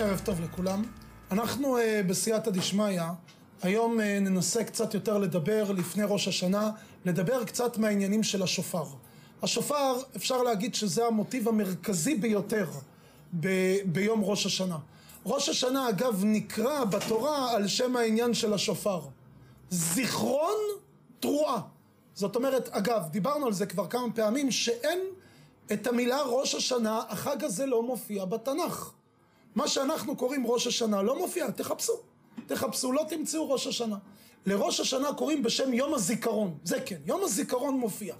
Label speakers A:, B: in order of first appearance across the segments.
A: ערב טוב לכולם. אנחנו uh, בסייעתא דשמיא, היום uh, ננסה קצת יותר לדבר לפני ראש השנה, לדבר קצת מהעניינים של השופר. השופר, אפשר להגיד שזה המוטיב המרכזי ביותר ב- ביום ראש השנה. ראש השנה אגב נקרא בתורה על שם העניין של השופר. זיכרון תרועה. זאת אומרת, אגב, דיברנו על זה כבר כמה פעמים, שאין את המילה ראש השנה, החג הזה לא מופיע בתנ"ך. מה שאנחנו קוראים ראש השנה לא מופיע, תחפשו. תחפשו, לא תמצאו ראש השנה. לראש השנה קוראים בשם יום הזיכרון, זה כן, יום הזיכרון מופיע.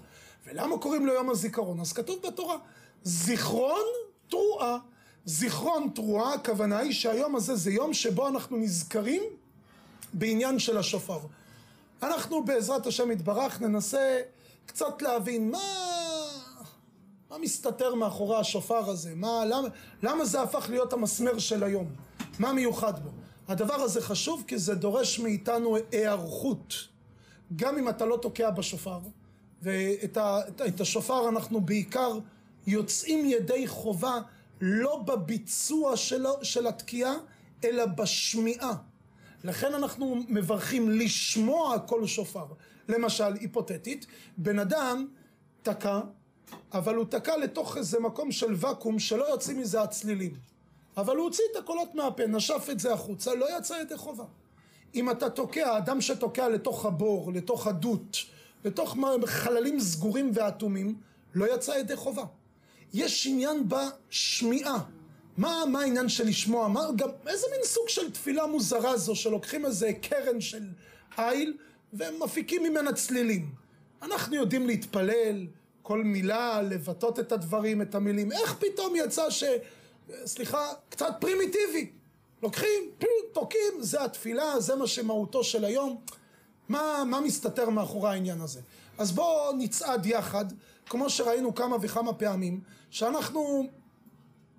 A: ולמה קוראים לו יום הזיכרון? אז כתוב בתורה, זיכרון תרועה. זיכרון תרועה, הכוונה היא שהיום הזה זה יום שבו אנחנו נזכרים בעניין של השופר. אנחנו בעזרת השם יתברך ננסה קצת להבין מה, מה מסתתר מאחורי השופר הזה, מה, למה, למה זה הפך להיות המסמר של היום, מה מיוחד בו. הדבר הזה חשוב כי זה דורש מאיתנו היערכות. גם אם אתה לא תוקע בשופר, ואת ה, את השופר אנחנו בעיקר יוצאים ידי חובה לא בביצוע של, של התקיעה, אלא בשמיעה. לכן אנחנו מברכים לשמוע כל שופר. למשל, היפותטית, בן אדם תקע, אבל הוא תקע לתוך איזה מקום של ואקום שלא יוצאים מזה הצלילים. אבל הוא הוציא את הקולות מהפה, נשף את זה החוצה, לא יצא ידי חובה. אם אתה תוקע, אדם שתוקע לתוך הבור, לתוך הדות, לתוך חללים סגורים ואטומים, לא יצא ידי חובה. יש עניין בשמיעה. מה, מה העניין של לשמוע? מה, גם, איזה מין סוג של תפילה מוזרה זו שלוקחים איזה קרן של איל ומפיקים ממנה צלילים. אנחנו יודעים להתפלל, כל מילה, לבטא את הדברים, את המילים. איך פתאום יצא ש... סליחה, קצת פרימיטיבי. לוקחים, תוקעים, זה התפילה, זה מה שמהותו של היום. מה, מה מסתתר מאחורי העניין הזה? אז בואו נצעד יחד, כמו שראינו כמה וכמה פעמים, שאנחנו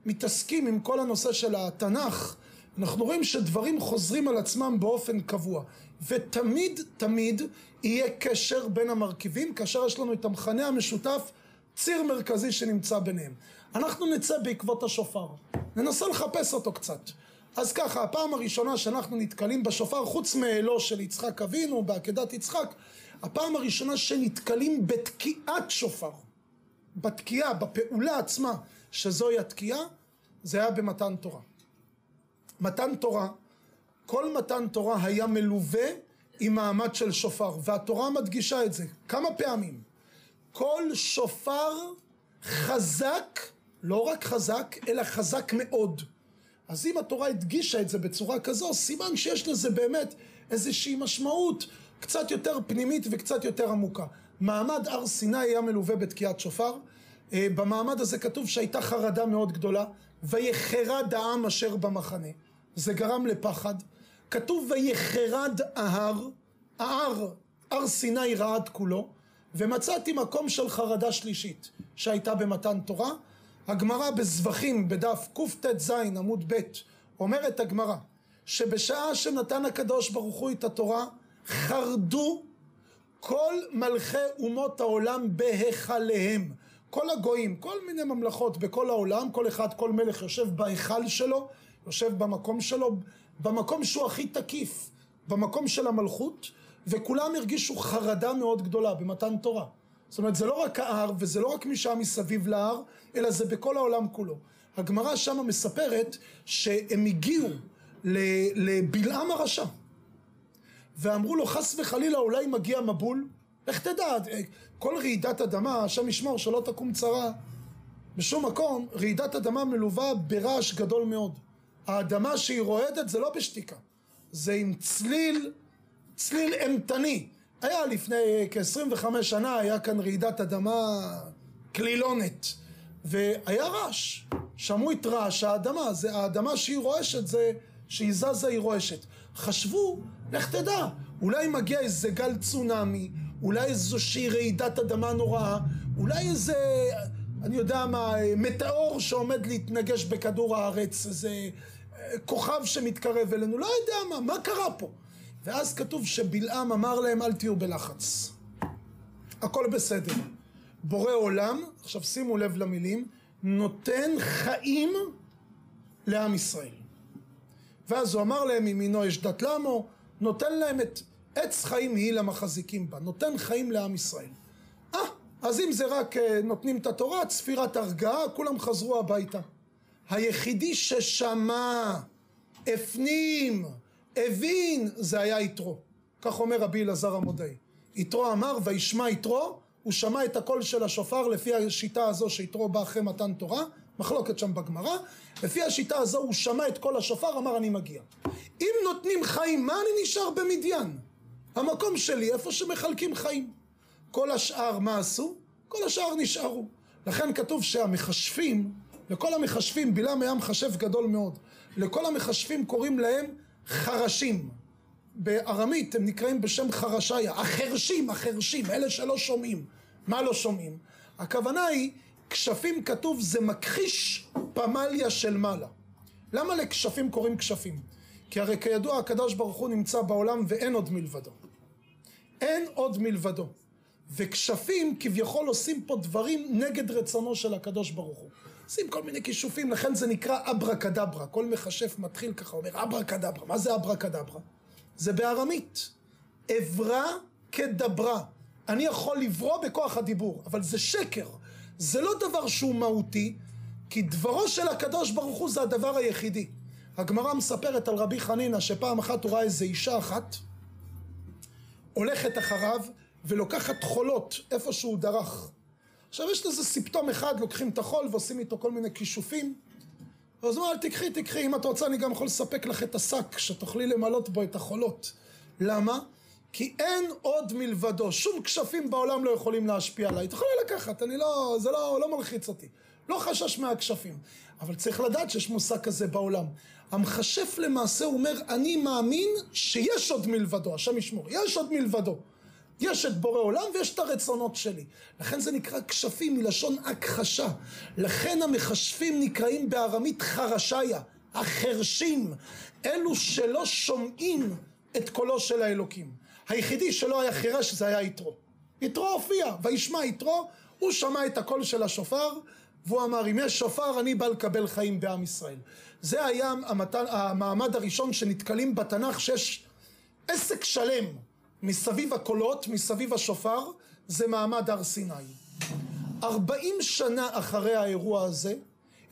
A: מתעסקים עם כל הנושא של התנ"ך, אנחנו רואים שדברים חוזרים על עצמם באופן קבוע, ותמיד תמיד יהיה קשר בין המרכיבים, כאשר יש לנו את המכנה המשותף, ציר מרכזי שנמצא ביניהם. אנחנו נצא בעקבות השופר, ננסה לחפש אותו קצת. אז ככה, הפעם הראשונה שאנחנו נתקלים בשופר, חוץ מאלו של יצחק אבינו, בעקדת יצחק, הפעם הראשונה שנתקלים בתקיעת שופר. בתקיעה, בפעולה עצמה, שזוהי התקיעה, זה היה במתן תורה. מתן תורה, כל מתן תורה היה מלווה עם מעמד של שופר, והתורה מדגישה את זה כמה פעמים. כל שופר חזק, לא רק חזק, אלא חזק מאוד. אז אם התורה הדגישה את זה בצורה כזו, סימן שיש לזה באמת איזושהי משמעות קצת יותר פנימית וקצת יותר עמוקה. מעמד הר סיני היה מלווה בתקיעת שופר. אה, במעמד הזה כתוב שהייתה חרדה מאוד גדולה, ויחרד העם אשר במחנה. זה גרם לפחד. כתוב ויחרד ההר, ההר, הר סיני רעד כולו, ומצאתי מקום של חרדה שלישית שהייתה במתן תורה. הגמרא בזבחים בדף קטז עמוד ב' אומרת הגמרא שבשעה שנתן הקדוש ברוך הוא את התורה חרדו כל מלכי אומות העולם בהיכליהם כל הגויים, כל מיני ממלכות בכל העולם, כל אחד, כל מלך יושב בהיכל שלו, יושב במקום שלו, במקום שהוא הכי תקיף, במקום של המלכות, וכולם הרגישו חרדה מאוד גדולה במתן תורה. זאת אומרת, זה לא רק ההר, וזה לא רק מי שהיה מסביב להר, אלא זה בכל העולם כולו. הגמרא שמה מספרת שהם הגיעו לבלעם הרשע, ואמרו לו, חס וחלילה, אולי מגיע מבול, איך תדע, כל רעידת אדמה, השם ישמור שלא תקום צרה, בשום מקום, רעידת אדמה מלווה ברעש גדול מאוד. האדמה שהיא רועדת זה לא בשתיקה, זה עם צליל, צליל אימתני. היה לפני כ-25 שנה, היה כאן רעידת אדמה קלילונת, והיה רעש, שמעו את רעש האדמה, זה האדמה שהיא רועשת, זה שהיא זזה היא רועשת. חשבו, לך תדע, אולי מגיע איזה גל צונאמי, אולי איזושהי רעידת אדמה נוראה, אולי איזה, אני יודע מה, מטאור שעומד להתנגש בכדור הארץ, איזה אה, כוכב שמתקרב אלינו, לא יודע מה, מה קרה פה? ואז כתוב שבלעם אמר להם אל תהיו בלחץ, הכל בסדר. בורא עולם, עכשיו שימו לב למילים, נותן חיים לעם ישראל. ואז הוא אמר להם, ימינו יש דת למו, נותן להם את עץ חיים היא למחזיקים בה, נותן חיים לעם ישראל. אה, אז אם זה רק אה, נותנים את התורה, צפירת הרגעה, כולם חזרו הביתה. היחידי ששמע, הפנים, הבין, זה היה יתרו. כך אומר רבי אלעזר המודעי. יתרו אמר, וישמע יתרו, הוא שמע את הקול של השופר לפי השיטה הזו שיתרו בא אחרי מתן תורה, מחלוקת שם בגמרא, לפי השיטה הזו הוא שמע את קול השופר, אמר אני מגיע. אם נותנים חיים, מה אני נשאר במדיין? המקום שלי, איפה שמחלקים חיים. כל השאר מה עשו? כל השאר נשארו. לכן כתוב שהמכשפים, לכל המכשפים, בלעם היה מכשף גדול מאוד. לכל המכשפים קוראים להם חרשים. בארמית הם נקראים בשם חרשיה. החרשים, החרשים, אלה שלא שומעים. מה לא שומעים? הכוונה היא, כשפים כתוב זה מכחיש פמליה של מעלה. למה לכשפים קוראים כשפים? כי הרי כידוע הקדוש ברוך הוא נמצא בעולם ואין עוד מלבדו. אין עוד מלבדו. וכשפים כביכול עושים פה דברים נגד רצונו של הקדוש ברוך הוא. עושים כל מיני כישופים, לכן זה נקרא אברה קדברה. כל מכשף מתחיל ככה, אומר אברה קדברה. מה זה אברה קדברה? זה בארמית. אברה כדברה. אני יכול לברוא בכוח הדיבור, אבל זה שקר. זה לא דבר שהוא מהותי, כי דברו של הקדוש ברוך הוא זה הדבר היחידי. הגמרא מספרת על רבי חנינא שפעם אחת הוא ראה איזה אישה אחת הולכת אחריו ולוקחת חולות איפה שהוא דרך. עכשיו יש לזה סיפטום אחד, לוקחים את החול ועושים איתו כל מיני כישופים. אז הוא אומר, תקחי, תקחי, אם את רוצה אני גם יכול לספק לך את השק שתוכלי למלות בו את החולות. למה? כי אין עוד מלבדו, שום כשפים בעולם לא יכולים להשפיע עליי. את יכולה לקחת, אני לא, זה לא, לא מלחיץ אותי. לא חשש מהכשפים. אבל צריך לדעת שיש מושג כזה בעולם. המכשף למעשה אומר, אני מאמין שיש עוד מלבדו, השם ישמור, יש עוד מלבדו. יש את בורא עולם ויש את הרצונות שלי. לכן זה נקרא כשפים מלשון הכחשה. לכן המכשפים נקראים בארמית חרשיה, החרשים, אלו שלא שומעים את קולו של האלוקים. היחידי שלא היה חירש זה היה יתרו. יתרו הופיע, וישמע יתרו, הוא שמע את הקול של השופר, והוא אמר, אם יש שופר, אני בא לקבל חיים בעם ישראל. זה היה המתן, המעמד הראשון שנתקלים בתנ"ך, שיש עסק שלם מסביב הקולות, מסביב השופר, זה מעמד הר סיני. ארבעים שנה אחרי האירוע הזה,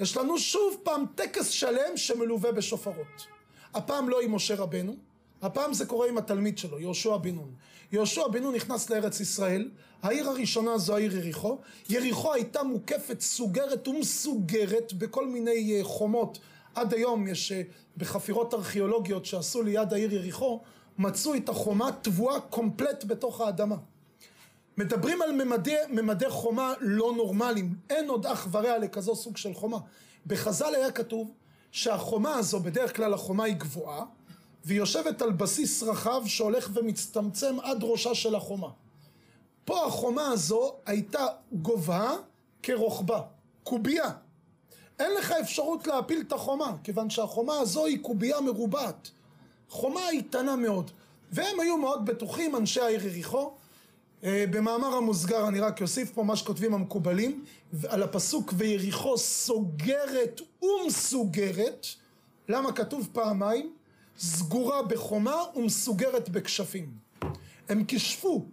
A: יש לנו שוב פעם טקס שלם שמלווה בשופרות. הפעם לא עם משה רבנו, הפעם זה קורה עם התלמיד שלו, יהושע בן נון. יהושע בן נון נכנס לארץ ישראל, העיר הראשונה זו העיר יריחו. יריחו הייתה מוקפת, סוגרת ומסוגרת בכל מיני אה, חומות. עד היום יש אה, בחפירות ארכיאולוגיות שעשו ליד העיר יריחו, מצאו את החומה טבועה קומפלט בתוך האדמה. מדברים על ממדי, ממדי חומה לא נורמליים, אין עוד אח ורע לכזו סוג של חומה. בחז"ל היה כתוב שהחומה הזו, בדרך כלל החומה היא גבוהה, והיא יושבת על בסיס רחב שהולך ומצטמצם עד ראשה של החומה. פה החומה הזו הייתה גובהה כרוחבה, קובייה. אין לך אפשרות להפיל את החומה, כיוון שהחומה הזו היא קובייה מרובעת. חומה איתנה מאוד. והם היו מאוד בטוחים, אנשי העיר יריחו. אה, במאמר המוסגר אני רק אוסיף פה מה שכותבים המקובלים, על הפסוק ויריחו סוגרת ומסוגרת. למה כתוב פעמיים? סגורה בחומה ומסוגרת בכשפים. הם כישפו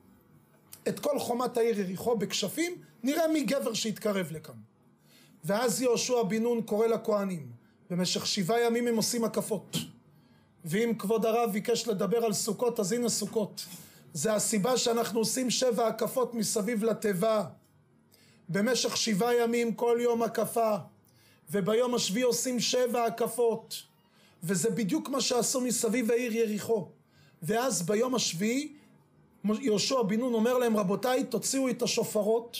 A: את כל חומת העיר יריחו בכשפים, נראה מי גבר שהתקרב לכאן. ואז יהושע בן נון קורא לכהנים, במשך שבעה ימים הם עושים הקפות. ואם כבוד הרב ביקש לדבר על סוכות, אז הנה סוכות. זה הסיבה שאנחנו עושים שבע הקפות מסביב לתיבה. במשך שבעה ימים כל יום הקפה, וביום השביעי עושים שבע הקפות. וזה בדיוק מה שעשו מסביב העיר יריחו. ואז ביום השביעי יהושע בן נון אומר להם רבותיי תוציאו את השופרות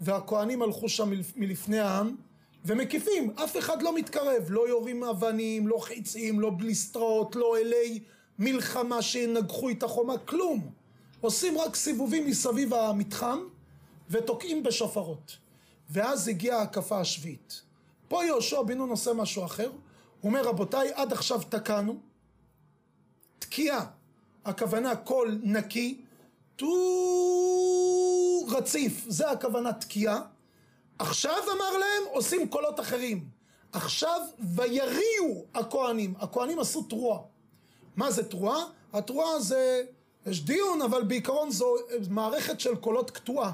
A: והכהנים הלכו שם מלפני העם ומקיפים, אף אחד לא מתקרב, לא יורים אבנים, לא חיצים, לא בליסטראות, לא אלי מלחמה שינגחו את החומה, כלום. עושים רק סיבובים מסביב המתחם ותוקעים בשופרות. ואז הגיעה ההקפה השביעית. פה יהושע בן נון עושה משהו אחר, הוא אומר רבותיי עד עכשיו תקענו. תקיעה. הכוונה קול נקי. טו רציף. זה הכוונה תקיעה עכשיו אמר להם עושים קולות אחרים עכשיו ויריעו הכהנים, הכהנים עשו תרועה. מה זה תרועה? התרועה זה, יש דיון, אבל בעיקרון זו מערכת של קולות קטועה.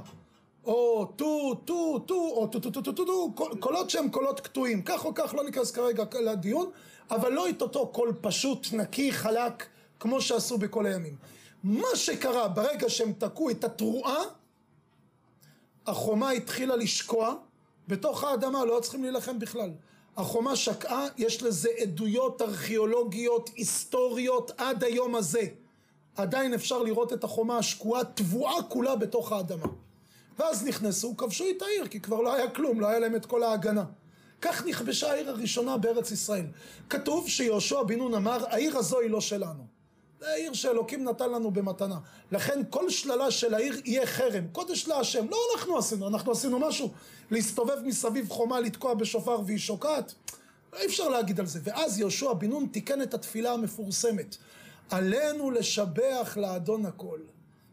A: או טו, טו, טו, או טו, טו, טו, טו, טו, טו, קולות שהם קולות קטועים. כך או כך, לא ניכנס כרגע לדיון, אבל לא את אותו קול פשוט, נקי, חלק, כמו שעשו בכל הימים. מה שקרה ברגע שהם תקעו את התרועה, החומה התחילה לשקוע בתוך האדמה, לא צריכים להילחם בכלל. החומה שקעה, יש לזה עדויות ארכיאולוגיות, היסטוריות עד היום הזה. עדיין אפשר לראות את החומה השקועה, טבועה כולה בתוך האדמה. ואז נכנסו, כבשו את העיר, כי כבר לא היה כלום, לא היה להם את כל ההגנה. כך נכבשה העיר הראשונה בארץ ישראל. כתוב שיהושע בן נון אמר, העיר הזו היא לא שלנו. זה העיר שאלוקים נתן לנו במתנה. לכן כל שללה של העיר יהיה חרם. קודש להשם. לא אנחנו עשינו, אנחנו עשינו משהו. להסתובב מסביב חומה, לתקוע בשופר והיא שוקעת. אי אפשר להגיד על זה. ואז יהושע בן נון תיקן את התפילה המפורסמת. עלינו לשבח לאדון הכל.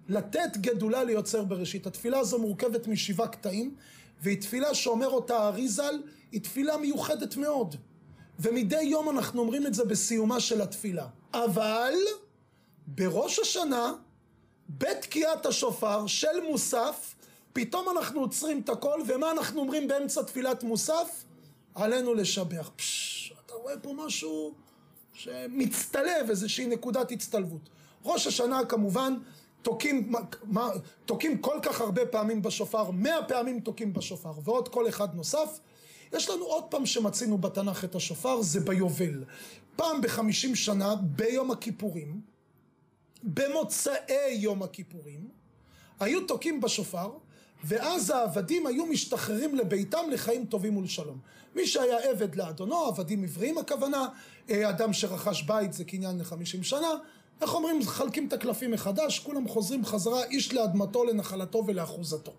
A: לתת גדולה ליוצר בראשית. התפילה הזו מורכבת משבעה קטעים, והיא תפילה שאומר אותה האריזל, היא תפילה מיוחדת מאוד. ומדי יום אנחנו אומרים את זה בסיומה של התפילה. אבל בראש השנה, בתקיעת השופר של מוסף, פתאום אנחנו עוצרים את הכל, ומה אנחנו אומרים באמצע תפילת מוסף? עלינו לשבח. פשש, אתה רואה פה משהו שמצטלב, איזושהי נקודת הצטלבות. ראש השנה כמובן תוקעים, מה, תוקעים כל כך הרבה פעמים בשופר, מאה פעמים תוקעים בשופר, ועוד כל אחד נוסף. יש לנו עוד פעם שמצינו בתנ"ך את השופר, זה ביובל. פעם בחמישים שנה, ביום הכיפורים, במוצאי יום הכיפורים, היו תוקעים בשופר, ואז העבדים היו משתחררים לביתם לחיים טובים ולשלום. מי שהיה עבד לאדונו, עבדים עבריים הכוונה, אה, אדם שרכש בית זה קניין לחמישים שנה, איך אומרים, מחלקים את הקלפים מחדש, כולם חוזרים חזרה, איש לאדמתו, לנחלתו ולאחוזתו.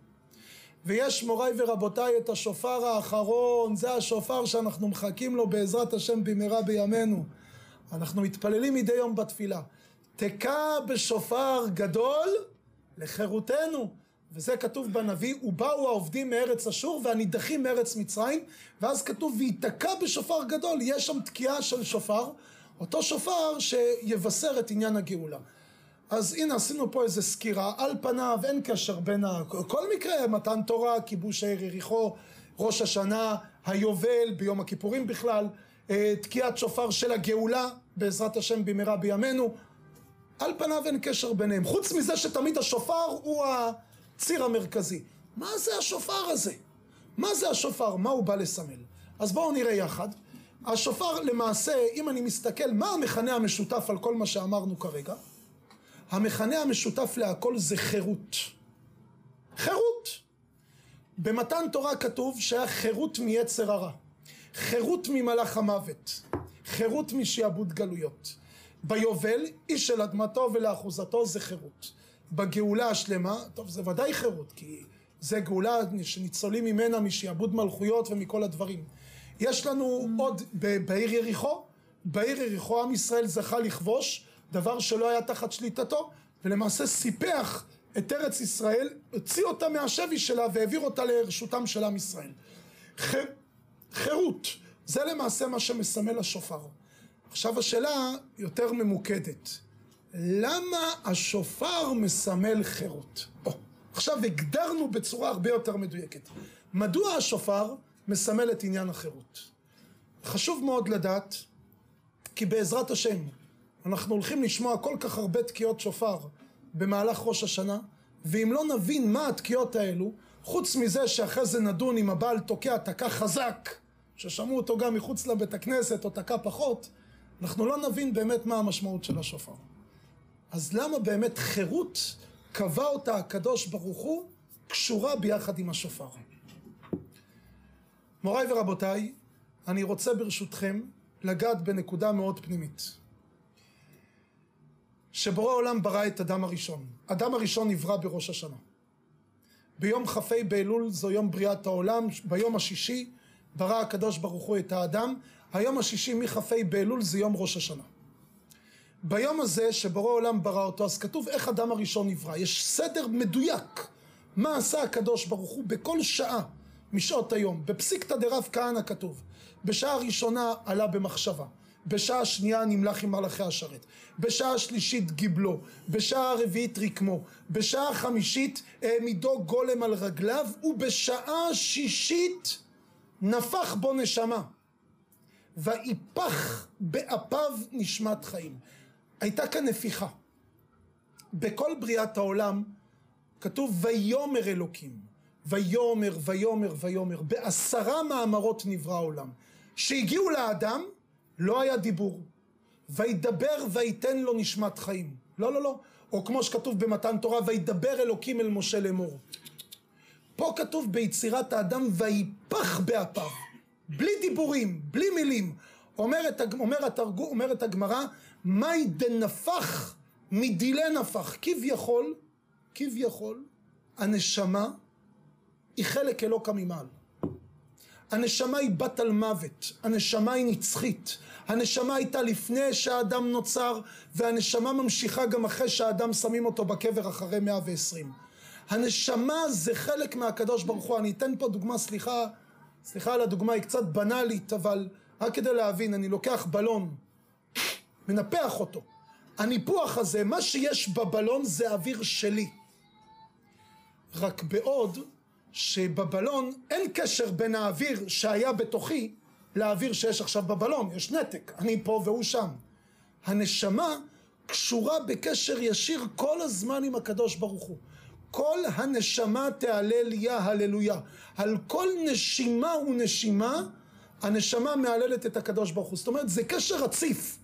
A: ויש מוריי ורבותיי את השופר האחרון, זה השופר שאנחנו מחכים לו בעזרת השם במהרה בימינו. אנחנו מתפללים מדי יום בתפילה. תקע בשופר גדול לחירותנו. וזה כתוב בנביא, ובאו העובדים מארץ אשור והנידחים מארץ מצרים, ואז כתוב וייתקע בשופר גדול, יש שם תקיעה של שופר, אותו שופר שיבשר את עניין הגאולה. אז הנה עשינו פה איזה סקירה, על פניו אין קשר בין ה... כל מקרה, מתן תורה, כיבוש העיר יריחו, ראש השנה, היובל, ביום הכיפורים בכלל, אה, תקיעת שופר של הגאולה, בעזרת השם במהרה בימינו, על פניו אין קשר ביניהם, חוץ מזה שתמיד השופר הוא הציר המרכזי. מה זה השופר הזה? מה זה השופר? מה הוא בא לסמל? אז בואו נראה יחד. השופר למעשה, אם אני מסתכל מה המכנה המשותף על כל מה שאמרנו כרגע, המכנה המשותף להכל זה חירות. חירות. במתן תורה כתוב שהיה חירות מיצר הרע, חירות ממלאך המוות, חירות משעבוד גלויות. ביובל, איש של אדמתו ולאחוזתו זה חירות. בגאולה השלמה, טוב זה ודאי חירות, כי זה גאולה שניצולים ממנה משעבוד מלכויות ומכל הדברים. יש לנו עוד בעיר יריחו, בעיר יריחו עם ישראל זכה לכבוש, דבר שלא היה תחת שליטתו, ולמעשה סיפח את ארץ ישראל, הוציא אותה מהשבי שלה והעביר אותה לרשותם של עם ישראל. ח... חירות, זה למעשה מה שמסמל השופר. עכשיו השאלה יותר ממוקדת. למה השופר מסמל חירות? או, עכשיו הגדרנו בצורה הרבה יותר מדויקת. מדוע השופר מסמל את עניין החירות? חשוב מאוד לדעת, כי בעזרת השם אנחנו הולכים לשמוע כל כך הרבה תקיעות שופר במהלך ראש השנה, ואם לא נבין מה התקיעות האלו, חוץ מזה שאחרי זה נדון אם הבעל תוקע תקע חזק, ששמעו אותו גם מחוץ לבית הכנסת או תקע פחות, אנחנו לא נבין באמת מה המשמעות של השופר. אז למה באמת חירות קבע אותה הקדוש ברוך הוא קשורה ביחד עם השופר? מוריי ורבותיי, אני רוצה ברשותכם לגעת בנקודה מאוד פנימית. שבורא עולם ברא את אדם הראשון. אדם הראשון נברא בראש השנה. ביום כ"ה באלול זו יום בריאת העולם, ביום השישי ברא הקדוש ברוך הוא את האדם, היום השישי מכ"ה באלול זה יום ראש השנה. ביום הזה שבורא עולם ברא אותו, אז כתוב איך אדם הראשון נברא. יש סדר מדויק מה עשה הקדוש ברוך הוא בכל שעה משעות היום. בפסיקתא דרב כהנא כתוב, בשעה ראשונה עלה במחשבה. בשעה שנייה נמלך עם מלאכי השרת, בשעה שלישית גיבלו, בשעה רביעית רקמו, בשעה חמישית העמידו גולם על רגליו, ובשעה שישית נפח בו נשמה. ויפח באפיו נשמת חיים. הייתה כאן נפיחה. בכל בריאת העולם כתוב ויאמר אלוקים, ויאמר, ויאמר, ויאמר, בעשרה מאמרות נברא העולם. שהגיעו לאדם, לא היה דיבור. וידבר ויתן לו נשמת חיים. לא, לא, לא. או כמו שכתוב במתן תורה, וידבר אלוקים אל משה לאמור. פה כתוב ביצירת האדם, ויפח באפיו. בלי דיבורים, בלי מילים. אומרת, אומר התרגו, אומרת הגמרא, מאי דנפח מדילי נפח. כביכול, כביכול, הנשמה היא חלק אלוקא ממעל. הנשמה היא בת על מוות, הנשמה היא נצחית, הנשמה הייתה לפני שהאדם נוצר והנשמה ממשיכה גם אחרי שהאדם שמים אותו בקבר אחרי מאה ועשרים. הנשמה זה חלק מהקדוש ברוך הוא, אני אתן פה דוגמה, סליחה, סליחה על הדוגמה, היא קצת בנאלית, אבל רק כדי להבין, אני לוקח בלון, מנפח אותו, הניפוח הזה, מה שיש בבלון זה אוויר שלי. רק בעוד שבבלון אין קשר בין האוויר שהיה בתוכי לאוויר שיש עכשיו בבלון, יש נתק, אני פה והוא שם. הנשמה קשורה בקשר ישיר כל הזמן עם הקדוש ברוך הוא. כל הנשמה תהלל יה הללויה. על כל נשימה ונשימה הנשמה מהללת את הקדוש ברוך הוא. זאת אומרת זה קשר רציף.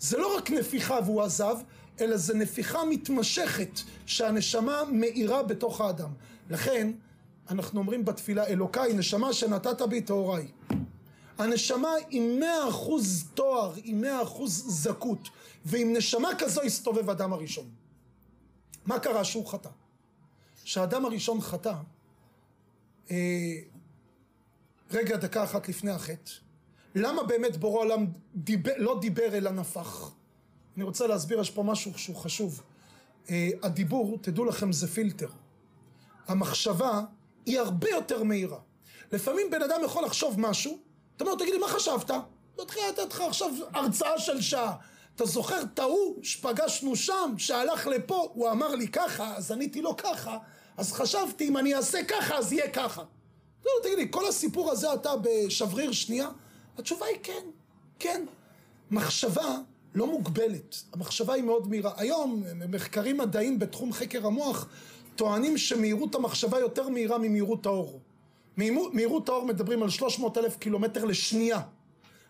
A: זה לא רק נפיחה והוא עזב, אלא זה נפיחה מתמשכת שהנשמה מאירה בתוך האדם. לכן אנחנו אומרים בתפילה אלוקיי נשמה שנתת בי טהוריי. הנשמה עם מאה אחוז תואר, עם מאה אחוז זכות, ועם נשמה כזו הסתובב אדם הראשון. מה קרה שהוא חטא? כשהאדם הראשון חטא, אה, רגע דקה אחת לפני החטא, למה באמת בורא עולם דיבר, לא דיבר אלא נפח? אני רוצה להסביר, יש פה משהו שהוא חשוב. אה, הדיבור, תדעו לכם, זה פילטר. המחשבה היא הרבה יותר מהירה. לפעמים בן אדם יכול לחשוב משהו, אתה אומר, תגיד לי, מה חשבת? תתחיל לתת לך עכשיו הרצאה של שעה. אתה זוכר את ההוא שפגשנו שם, שהלך לפה, הוא אמר לי ככה, אז עניתי לו ככה, אז חשבתי, אם אני אעשה ככה, אז יהיה ככה. לא, תגיד לי, כל הסיפור הזה אתה בשבריר שנייה? התשובה היא כן, כן. מחשבה לא מוגבלת, המחשבה היא מאוד מהירה. היום מחקרים מדעיים בתחום חקר המוח טוענים שמהירות המחשבה יותר מהירה ממהירות האור. מהירות האור מדברים על 300 אלף קילומטר לשנייה.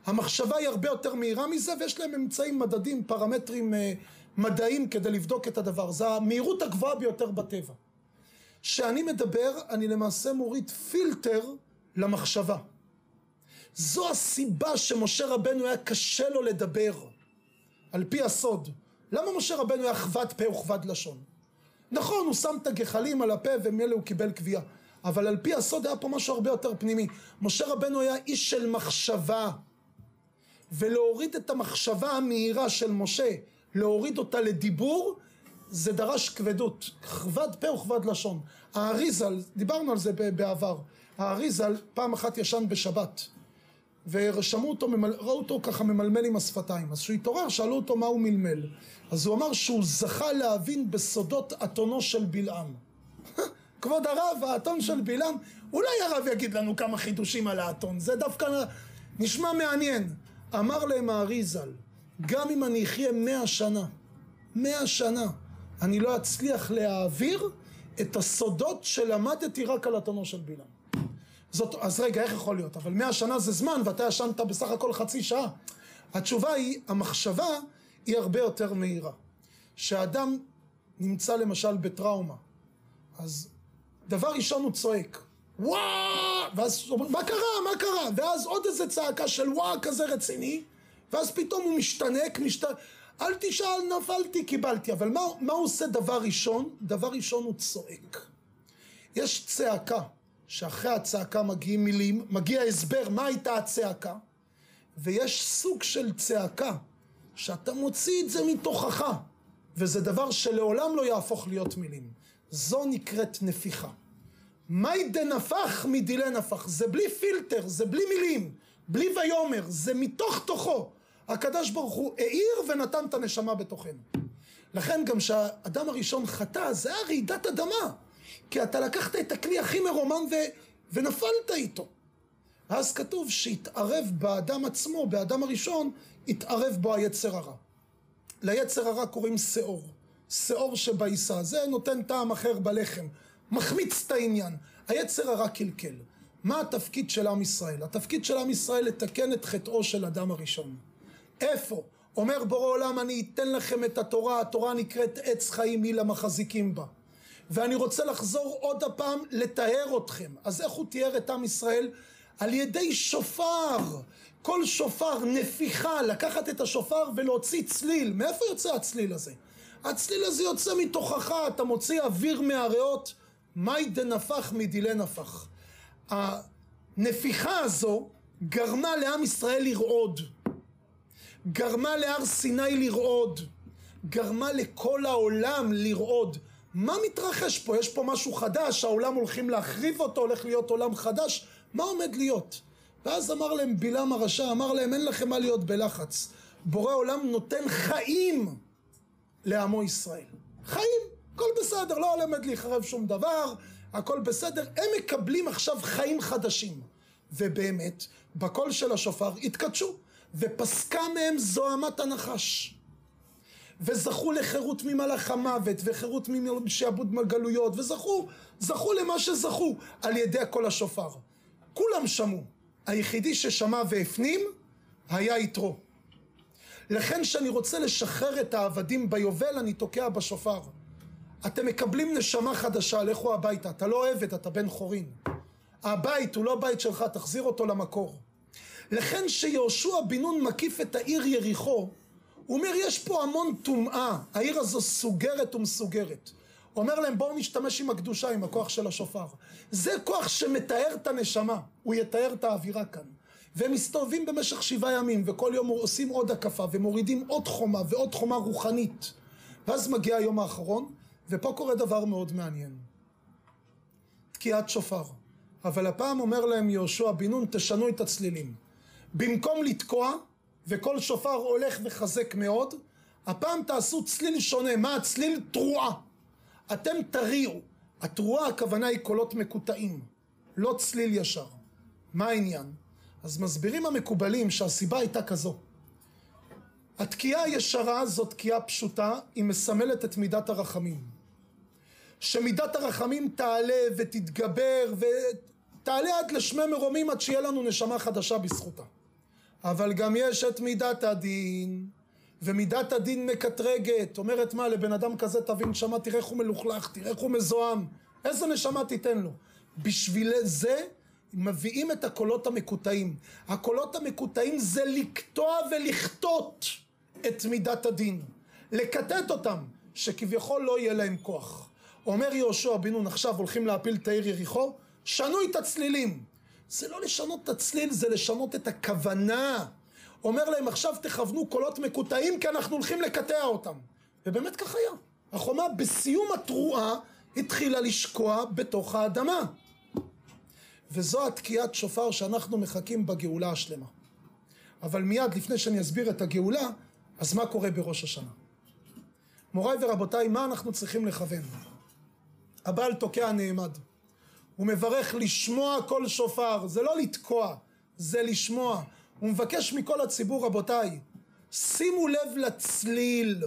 A: המחשבה היא הרבה יותר מהירה מזה ויש להם אמצעים מדדים, פרמטרים אה, מדעיים כדי לבדוק את הדבר. זה המהירות הגבוהה ביותר בטבע. כשאני מדבר אני למעשה מוריד פילטר למחשבה. זו הסיבה שמשה רבנו היה קשה לו לדבר, על פי הסוד. למה משה רבנו היה כבד פה וכבד לשון? נכון, הוא שם את הגחלים על הפה ומילא הוא קיבל קביעה. אבל על פי הסוד היה פה משהו הרבה יותר פנימי. משה רבנו היה איש של מחשבה. ולהוריד את המחשבה המהירה של משה, להוריד אותה לדיבור, זה דרש כבדות. כבד פה וכבד לשון. האריזל, דיברנו על זה בעבר, האריזל פעם אחת ישן בשבת. ושמעו אותו, ראו אותו ככה ממלמל עם השפתיים. אז כשהוא התעורר שאלו אותו מה הוא מלמל. אז הוא אמר שהוא זכה להבין בסודות אתונו של בלעם. כבוד הרב, האתון של בלעם, אולי הרב יגיד לנו כמה חידושים על האתון, זה דווקא נשמע מעניין. אמר להם האריזל, גם אם אני אחיה מאה שנה, מאה שנה, אני לא אצליח להעביר את הסודות שלמדתי רק על אתונו של בלעם. זאת, אז רגע, איך יכול להיות? אבל מאה שנה זה זמן ואתה ישנת בסך הכל חצי שעה. התשובה היא, המחשבה היא הרבה יותר מהירה. כשאדם נמצא למשל בטראומה, אז דבר ראשון הוא צועק, וואו! ואז הוא אומר, מה קרה? מה קרה? ואז עוד איזה צעקה של וואו כזה רציני, ואז פתאום הוא משתנק, משת... אל תשאל, נפלתי, קיבלתי. אבל מה, מה הוא עושה דבר ראשון? דבר ראשון הוא צועק. יש צעקה. שאחרי הצעקה מגיעים מילים, מגיע הסבר מה הייתה הצעקה, ויש סוג של צעקה שאתה מוציא את זה מתוכך, וזה דבר שלעולם לא יהפוך להיות מילים. זו נקראת נפיחה. מהי דנפח מדילי נפח? זה בלי פילטר, זה בלי מילים. בלי ויאמר, זה מתוך תוכו. הקדוש ברוך הוא האיר ונתן את הנשמה בתוכנו. לכן גם כשהאדם הראשון חטא, זה היה רעידת אדמה. כי אתה לקחת את הכלי הכי מרומן ו... ונפלת איתו. אז כתוב שהתערב באדם עצמו, באדם הראשון, התערב בו היצר הרע. ליצר הרע קוראים שאור. שאור שבעיסה. זה נותן טעם אחר בלחם. מחמיץ את העניין. היצר הרע קלקל. מה התפקיד של עם ישראל? התפקיד של עם ישראל לתקן את חטאו של אדם הראשון. איפה? אומר בורא עולם אני אתן לכם את התורה, התורה נקראת עץ חיים היא למחזיקים בה. ואני רוצה לחזור עוד הפעם לטהר אתכם. אז איך הוא תיאר את עם ישראל? על ידי שופר. כל שופר, נפיחה, לקחת את השופר ולהוציא צליל. מאיפה יוצא הצליל הזה? הצליל הזה יוצא מתוכך, אתה מוציא אוויר מהריאות. מאי דנפח מדילי נפח. הנפיחה הזו גרמה לעם ישראל לרעוד. גרמה להר סיני לרעוד. גרמה לכל העולם לרעוד. מה מתרחש פה? יש פה משהו חדש, העולם הולכים להחריב אותו, הולך להיות עולם חדש, מה עומד להיות? ואז אמר להם בלעם הרשע, אמר להם אין לכם מה להיות בלחץ. בורא עולם נותן חיים לעמו ישראל. חיים, הכל בסדר, לא עומד להיחרב שום דבר, הכל בסדר. הם מקבלים עכשיו חיים חדשים. ובאמת, בקול של השופר התקדשו, ופסקה מהם זוהמת הנחש. וזכו לחירות ממלאך המוות, וחירות משעבוד מגלויות, וזכו, זכו למה שזכו על ידי הקול השופר. כולם שמעו. היחידי ששמע והפנים היה יתרו. לכן כשאני רוצה לשחרר את העבדים ביובל, אני תוקע בשופר. אתם מקבלים נשמה חדשה, לכו הביתה. אתה לא עבד, אתה בן חורין. הבית הוא לא בית שלך, תחזיר אותו למקור. לכן שיהושע בן נון מקיף את העיר יריחו, הוא אומר, יש פה המון טומאה, העיר הזו סוגרת ומסוגרת. אומר להם, בואו נשתמש עם הקדושה, עם הכוח של השופר. זה כוח שמתאר את הנשמה, הוא יתאר את האווירה כאן. והם מסתובבים במשך שבעה ימים, וכל יום עושים עוד הקפה, ומורידים עוד חומה, ועוד חומה רוחנית. ואז מגיע היום האחרון, ופה קורה דבר מאוד מעניין. תקיעת שופר. אבל הפעם אומר להם יהושע בן נון, תשנו את הצלילים. במקום לתקוע, וכל שופר הולך וחזק מאוד, הפעם תעשו צליל שונה. מה הצליל? תרועה. אתם תריעו. התרועה הכוונה היא קולות מקוטעים, לא צליל ישר. מה העניין? אז מסבירים המקובלים שהסיבה הייתה כזו. התקיעה הישרה זו תקיעה פשוטה, היא מסמלת את מידת הרחמים. שמידת הרחמים תעלה ותתגבר ותעלה עד לשמי מרומים עד שיהיה לנו נשמה חדשה בזכותה. אבל גם יש את מידת הדין, ומידת הדין מקטרגת. אומרת מה, לבן אדם כזה תבין נשמה, תראה איך הוא מלוכלך, תראה איך הוא מזוהם. איזה נשמה תיתן לו? בשביל זה מביאים את הקולות המקוטעים. הקולות המקוטעים זה לקטוע ולכתות את מידת הדין. לקטט אותם, שכביכול לא יהיה להם כוח. אומר יהושע בן נון, עכשיו הולכים להפיל את העיר יריחו, שנו את הצלילים. זה לא לשנות את הצליל, זה לשנות את הכוונה. אומר להם עכשיו תכוונו קולות מקוטעים כי אנחנו הולכים לקטע אותם. ובאמת כך היה. החומה בסיום התרועה התחילה לשקוע בתוך האדמה. וזו התקיעת שופר שאנחנו מחכים בגאולה השלמה. אבל מיד לפני שאני אסביר את הגאולה, אז מה קורה בראש השנה? מוריי ורבותיי, מה אנחנו צריכים לכוון? הבעל תוקע נעמד. הוא מברך לשמוע כל שופר, זה לא לתקוע, זה לשמוע. הוא מבקש מכל הציבור, רבותיי, שימו לב לצליל,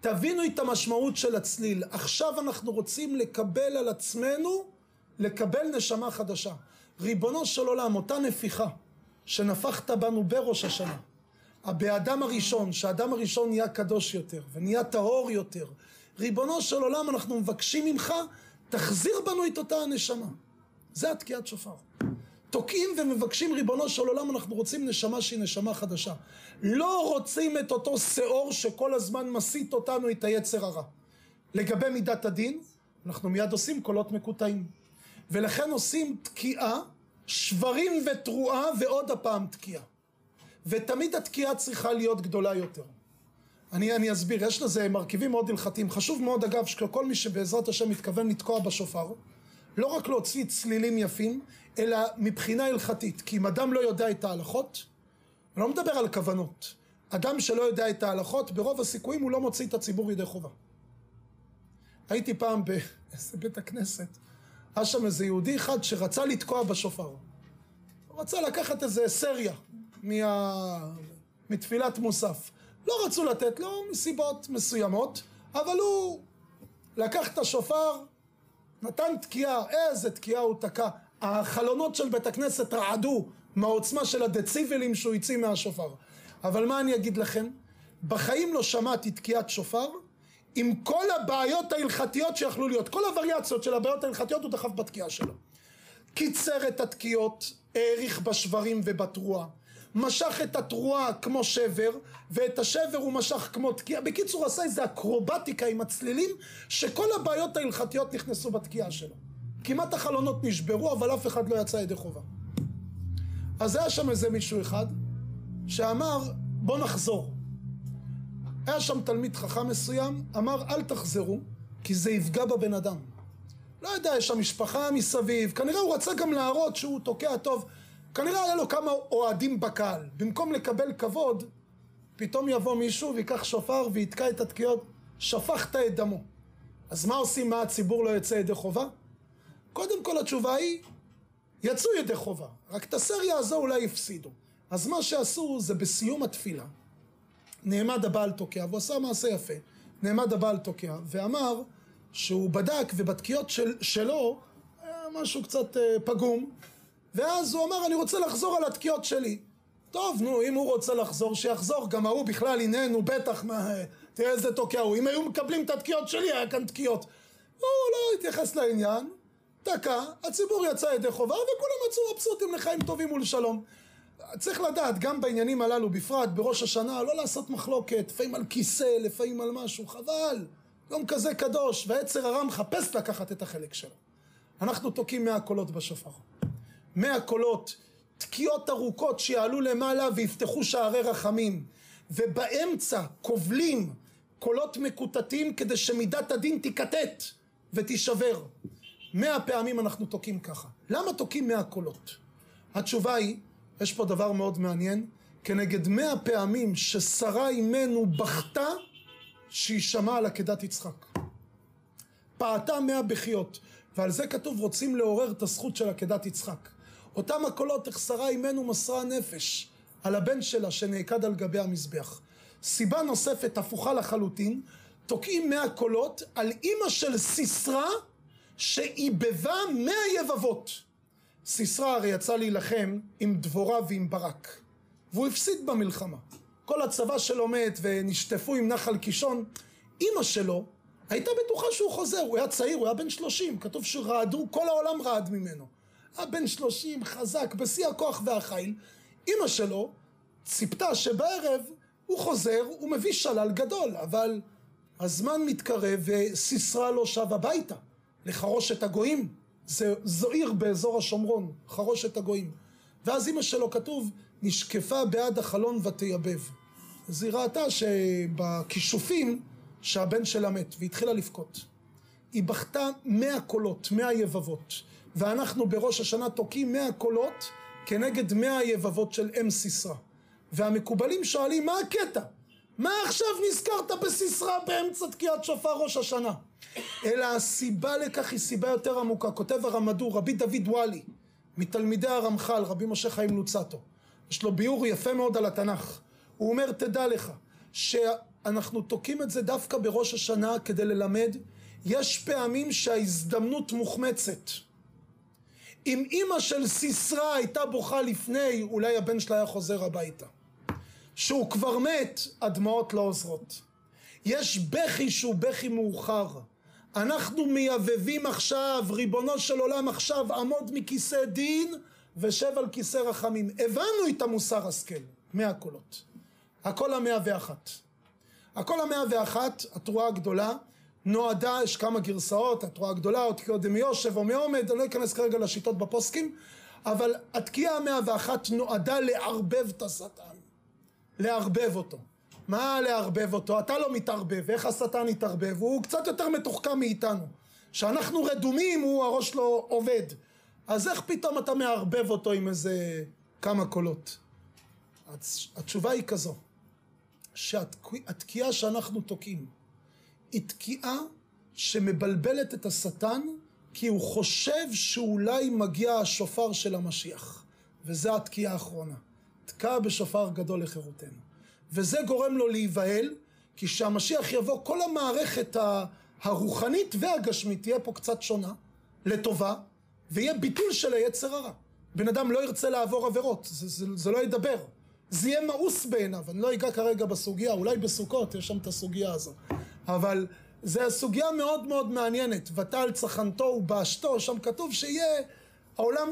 A: תבינו את המשמעות של הצליל. עכשיו אנחנו רוצים לקבל על עצמנו, לקבל נשמה חדשה. ריבונו של עולם, אותה נפיחה שנפחת בנו בראש השנה, באדם הראשון, שהאדם הראשון נהיה קדוש יותר ונהיה טהור יותר, ריבונו של עולם, אנחנו מבקשים ממך תחזיר בנו את אותה הנשמה. זה התקיעת שופר. תוקעים ומבקשים ריבונו של עולם, אנחנו רוצים נשמה שהיא נשמה חדשה. לא רוצים את אותו שאור שכל הזמן מסית אותנו את היצר הרע. לגבי מידת הדין, אנחנו מיד עושים קולות מקוטעים. ולכן עושים תקיעה, שברים ותרועה ועוד הפעם תקיעה. ותמיד התקיעה צריכה להיות גדולה יותר. אני, אני אסביר, יש לזה מרכיבים מאוד הלכתיים. חשוב מאוד אגב שכל מי שבעזרת השם מתכוון לתקוע בשופר, לא רק להוציא צלילים יפים, אלא מבחינה הלכתית. כי אם אדם לא יודע את ההלכות, אני לא מדבר על כוונות. אדם שלא יודע את ההלכות, ברוב הסיכויים הוא לא מוציא את הציבור ידי חובה. הייתי פעם באיזה בית הכנסת, היה שם איזה יהודי אחד שרצה לתקוע בשופר. הוא רצה לקחת איזה סריה מה... מתפילת מוסף. לא רצו לתת לו מסיבות מסוימות, אבל הוא לקח את השופר, נתן תקיעה, איזה תקיעה הוא תקע. החלונות של בית הכנסת רעדו מהעוצמה של הדציבלים שהוא הוציא מהשופר. אבל מה אני אגיד לכם? בחיים לא שמעתי תקיעת שופר עם כל הבעיות ההלכתיות שיכלו להיות. כל הווריאציות של הבעיות ההלכתיות הוא דחף בתקיעה שלו. קיצר את התקיעות, האריך בשברים ובתרועה. משך את התרועה כמו שבר, ואת השבר הוא משך כמו תקיעה. בקיצור, עשה איזה אקרובטיקה עם הצלילים, שכל הבעיות ההלכתיות נכנסו בתקיעה שלו. כמעט החלונות נשברו, אבל אף אחד לא יצא ידי חובה. אז היה שם איזה מישהו אחד, שאמר, בוא נחזור. היה שם תלמיד חכם מסוים, אמר, אל תחזרו, כי זה יפגע בבן אדם. לא יודע, יש שם משפחה מסביב, כנראה הוא רצה גם להראות שהוא תוקע טוב. כנראה היה לו כמה אוהדים בקהל. במקום לקבל כבוד, פתאום יבוא מישהו ויקח שופר ויתקע את התקיעות, שפכת את דמו. אז מה עושים מה הציבור לא יוצא ידי חובה? קודם כל התשובה היא, יצאו ידי חובה, רק את הסריה הזו אולי הפסידו. אז מה שעשו זה בסיום התפילה, נעמד הבעל תוקע, והוא עשה מעשה יפה, נעמד הבעל תוקע, ואמר שהוא בדק ובתקיעות של, שלו היה משהו קצת אה, פגום, ואז הוא אמר, אני רוצה לחזור על התקיעות שלי. טוב, נו, אם הוא רוצה לחזור, שיחזור. גם ההוא בכלל, הנה, בטח, מה, תראה איזה תוקע הוא. אם היו מקבלים את התקיעות שלי, היה כאן תקיעות. הוא לא התייחס לעניין, תקע, הציבור יצא ידי חובה, וכולם יצאו מבסוטים לחיים טובים ולשלום. צריך לדעת, גם בעניינים הללו, בפרט בראש השנה, לא לעשות מחלוקת, לפעמים על כיסא, לפעמים על משהו, חבל. יום כזה קדוש, והיצר הרע מחפש לקחת את החלק שלו. אנחנו תוקעים מאה קולות בשופר. מאה קולות, תקיעות ארוכות שיעלו למעלה ויפתחו שערי רחמים, ובאמצע כובלים קולות מקוטטים כדי שמידת הדין תיקטט ותישבר. מאה פעמים אנחנו תוקעים ככה. למה תוקעים מאה קולות? התשובה היא, יש פה דבר מאוד מעניין, כנגד מאה פעמים ששרה אימנו בכתה שהיא שמעה על עקדת יצחק. פעתה מאה בחיות, ועל זה כתוב רוצים לעורר את הזכות של עקדת יצחק. אותם הקולות שרה אימנו מסרה נפש על הבן שלה שנעקד על גבי המזבח. סיבה נוספת הפוכה לחלוטין, תוקעים מאה קולות על אימא של סיסרא שעיבבה מאה יבבות. סיסרא הרי יצא להילחם עם דבורה ועם ברק, והוא הפסיד במלחמה. כל הצבא שלו מת ונשטפו עם נחל קישון. אימא שלו הייתה בטוחה שהוא חוזר, הוא היה צעיר, הוא היה בן שלושים, כתוב שרעדו, כל העולם רעד ממנו. היה בן שלושים, חזק, בשיא הכוח והחיל. אימא שלו ציפתה שבערב הוא חוזר, הוא מביא שלל גדול, אבל הזמן מתקרב וסיסרא לא שב הביתה לחרושת הגויים. זה, זו עיר באזור השומרון, חרושת הגויים. ואז אימא שלו כתוב, נשקפה בעד החלון ותייבב. אז היא ראתה שבכישופים שהבן שלה מת, והתחילה לבכות. היא בכתה מאה קולות, מאה יבבות. ואנחנו בראש השנה תוקעים מאה קולות כנגד מאה יבבות של אם סיסרא. והמקובלים שואלים, מה הקטע? מה עכשיו נזכרת בסיסרא באמצע תקיעת שופר ראש השנה? אלא הסיבה לכך היא סיבה יותר עמוקה. כותב הרמדור, רבי דוד וואלי, מתלמידי הרמח"ל, רבי משה חיים לוצטו. יש לו ביאור יפה מאוד על התנ"ך. הוא אומר, תדע לך, שאנחנו תוקעים את זה דווקא בראש השנה כדי ללמד, יש פעמים שההזדמנות מוחמצת. אם אימא של סיסרא הייתה בוכה לפני, אולי הבן שלה היה חוזר הביתה. שהוא כבר מת, הדמעות לא עוזרות. יש בכי שהוא בכי מאוחר. אנחנו מייבבים עכשיו, ריבונו של עולם עכשיו, עמוד מכיסא דין ושב על כיסא רחמים. הבנו את המוסר השכל, מאה קולות. הקול המאה ואחת. הקול המאה ואחת, התרועה הגדולה, נועדה, יש כמה גרסאות, התרועה הגדולה, או תקיעות דמיושב או מעומד, אני לא אכנס כרגע לשיטות בפוסקים, אבל התקיעה המאה ואחת נועדה לערבב את השטן. לערבב אותו. מה לערבב אותו? אתה לא מתערבב, איך השטן יתערבב? הוא קצת יותר מתוחכם מאיתנו. כשאנחנו רדומים הוא הראש לא עובד. אז איך פתאום אתה מערבב אותו עם איזה כמה קולות? התשובה היא כזו, שהתקיעה שאנחנו תוקעים היא תקיעה שמבלבלת את השטן כי הוא חושב שאולי מגיע השופר של המשיח. וזה התקיעה האחרונה. תקע בשופר גדול לחירותנו. וזה גורם לו להיבהל כי כשהמשיח יבוא כל המערכת הרוחנית והגשמית תהיה פה קצת שונה לטובה ויהיה ביטול של היצר הרע. בן אדם לא ירצה לעבור עבירות זה, זה, זה לא ידבר. זה יהיה מאוס בעיניו. אני לא אגע כרגע בסוגיה אולי בסוכות יש שם את הסוגיה הזו אבל זה סוגיה מאוד מאוד מעניינת. ותל צחנתו ובאשתו, שם כתוב שיהיה, העולם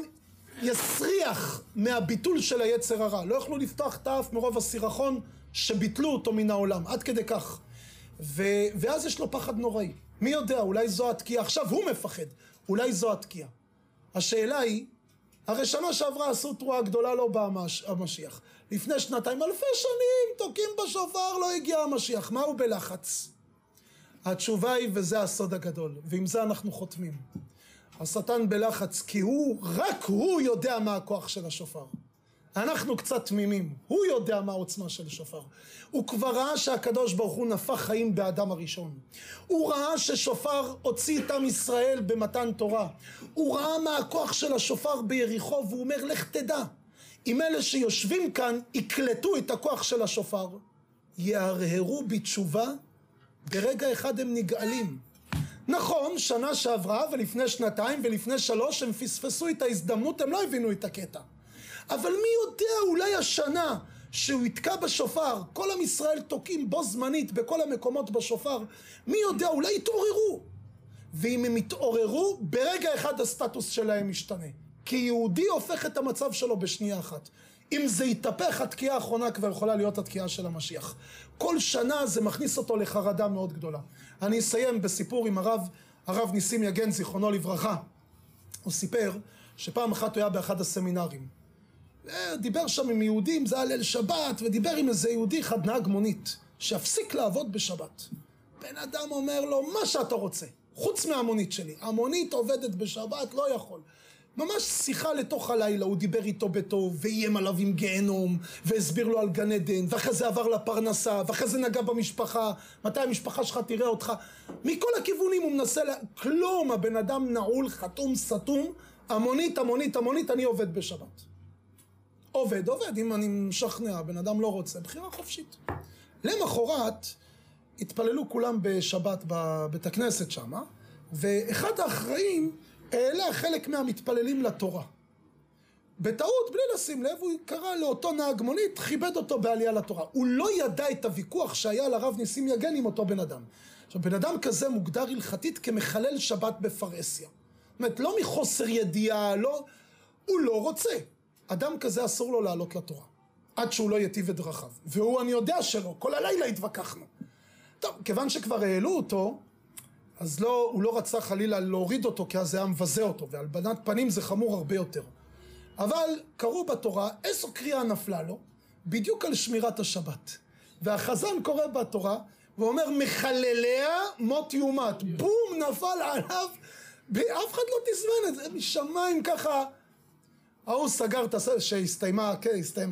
A: יסריח מהביטול של היצר הרע. לא יוכלו לפתוח את האף מרוב הסירחון שביטלו אותו מן העולם, עד כדי כך. ו... ואז יש לו פחד נוראי. מי יודע, אולי זו התקיעה. עכשיו הוא מפחד, אולי זו התקיעה. השאלה היא, הרי שנה שעברה עשו תרועה גדולה לא בא המשיח. לפני שנתיים, אלפי שנים, תוקעים בשופר, לא הגיע המשיח. מה הוא בלחץ? התשובה היא, וזה הסוד הגדול, ועם זה אנחנו חותמים. השטן בלחץ, כי הוא, רק הוא יודע מה הכוח של השופר. אנחנו קצת תמימים, הוא יודע מה העוצמה של שופר. הוא כבר ראה שהקדוש ברוך הוא נפח חיים באדם הראשון. הוא ראה ששופר הוציא את עם ישראל במתן תורה. הוא ראה מה הכוח של השופר ביריחו, והוא אומר, לך תדע. אם אלה שיושבים כאן יקלטו את הכוח של השופר, יהרהרו בתשובה ברגע אחד הם נגאלים. נכון, שנה שעברה ולפני שנתיים ולפני שלוש הם פספסו את ההזדמנות, הם לא הבינו את הקטע. אבל מי יודע, אולי השנה שהוא יתקע בשופר, כל עם ישראל תוקעים בו זמנית בכל המקומות בשופר, מי יודע, אולי יתעוררו. ואם הם יתעוררו, ברגע אחד הסטטוס שלהם משתנה. כי יהודי הופך את המצב שלו בשנייה אחת. אם זה יתהפך, התקיעה האחרונה כבר יכולה להיות התקיעה של המשיח. כל שנה זה מכניס אותו לחרדה מאוד גדולה. אני אסיים בסיפור עם הרב, הרב ניסים יגן, זיכרונו לברכה. הוא סיפר שפעם אחת הוא היה באחד הסמינרים. דיבר שם עם יהודים, זה היה ליל שבת, ודיבר עם איזה יהודי אחד, נהג מונית, שיפסיק לעבוד בשבת. בן אדם אומר לו, מה שאתה רוצה, חוץ מהמונית שלי. המונית עובדת בשבת, לא יכול. ממש שיחה לתוך הלילה, הוא דיבר איתו בטוב, ואיים עליו עם גיהנום, והסביר לו על גן עדן, ואחרי זה עבר לפרנסה, ואחרי זה נגע במשפחה, מתי המשפחה שלך תראה אותך, מכל הכיוונים הוא מנסה, לה... כלום, הבן אדם נעול, חתום, סתום, המונית, המונית, המונית, אני עובד בשבת. עובד, עובד, אם אני משכנע, הבן אדם לא רוצה, בחירה חופשית. למחרת, התפללו כולם בשבת בבית הכנסת שמה, ואחד האחראים העלה חלק מהמתפללים לתורה. בטעות, בלי לשים לב, הוא קרא לאותו נהג מונית, כיבד אותו בעלייה לתורה. הוא לא ידע את הוויכוח שהיה לרב ניסים יגן עם אותו בן אדם. עכשיו, בן אדם כזה מוגדר הלכתית כמחלל שבת בפרהסיה. זאת אומרת, לא מחוסר ידיעה, לא... הוא לא רוצה. אדם כזה אסור לו לעלות לתורה. עד שהוא לא יטיב את דרכיו. והוא, אני יודע שלא, כל הלילה התווכחנו. טוב, כיוון שכבר העלו אותו, אז לא, הוא לא רצה חלילה להוריד אותו כי אז זה היה מבזה אותו, והלבנת פנים זה חמור הרבה יותר. אבל קראו בתורה, איזו קריאה נפלה לו? בדיוק על שמירת השבת. והחזן קורא בתורה, ואומר מחלליה מות יומת. בום, נפל עליו, ואף אחד לא תזמן את זה, משמיים ככה. ההוא סגר את הסדר, שהסתיים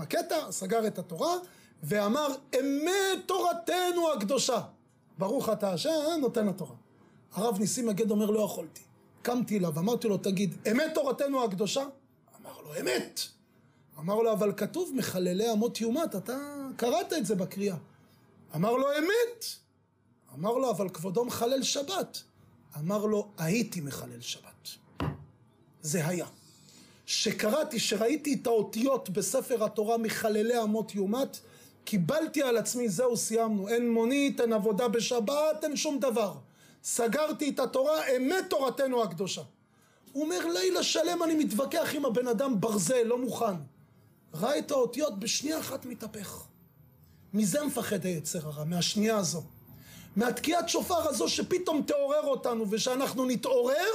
A: הקטע, סגר את התורה, ואמר אמת תורתנו הקדושה. ברוך אתה השם נותן התורה. הרב ניסים מגד אומר לא יכולתי. קמתי אליו, אמרתי לו תגיד, אמת תורתנו הקדושה? אמר לו אמת. אמר לו אבל כתוב מחללי אמות יומת, אתה קראת את זה בקריאה. אמר לו אמת. אמר לו אבל כבודו מחלל שבת. אמר לו הייתי מחלל שבת. זה היה. שקראתי, שראיתי את האותיות בספר התורה מחללי אמות יומת, קיבלתי על עצמי, זהו סיימנו, אין מונית, אין עבודה בשבת, אין שום דבר. סגרתי את התורה, אמת תורתנו הקדושה. הוא אומר, לילה שלם אני מתווכח עם הבן אדם ברזל, לא מוכן. ראה את האותיות, בשנייה אחת מתהפך. מזה מפחד היצר הרע, מהשנייה הזו. מהתקיעת שופר הזו שפתאום תעורר אותנו, ושאנחנו נתעורר,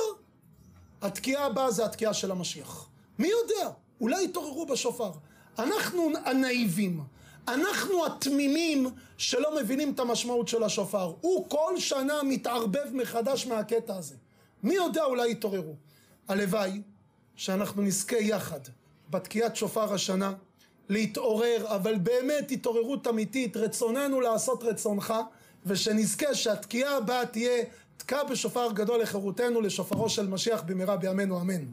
A: התקיעה הבאה זה התקיעה של המשיח. מי יודע? אולי יתעוררו בשופר. אנחנו הנאיבים, אנחנו התמימים שלא מבינים את המשמעות של השופר. הוא כל שנה מתערבב מחדש מהקטע הזה. מי יודע אולי יתעוררו. הלוואי שאנחנו נזכה יחד בתקיעת שופר השנה להתעורר, אבל באמת התעוררות אמיתית, רצוננו לעשות רצונך, ושנזכה שהתקיעה הבאה תהיה תקע בשופר גדול לחירותנו, לשופרו של משיח במהרה בימינו אמן.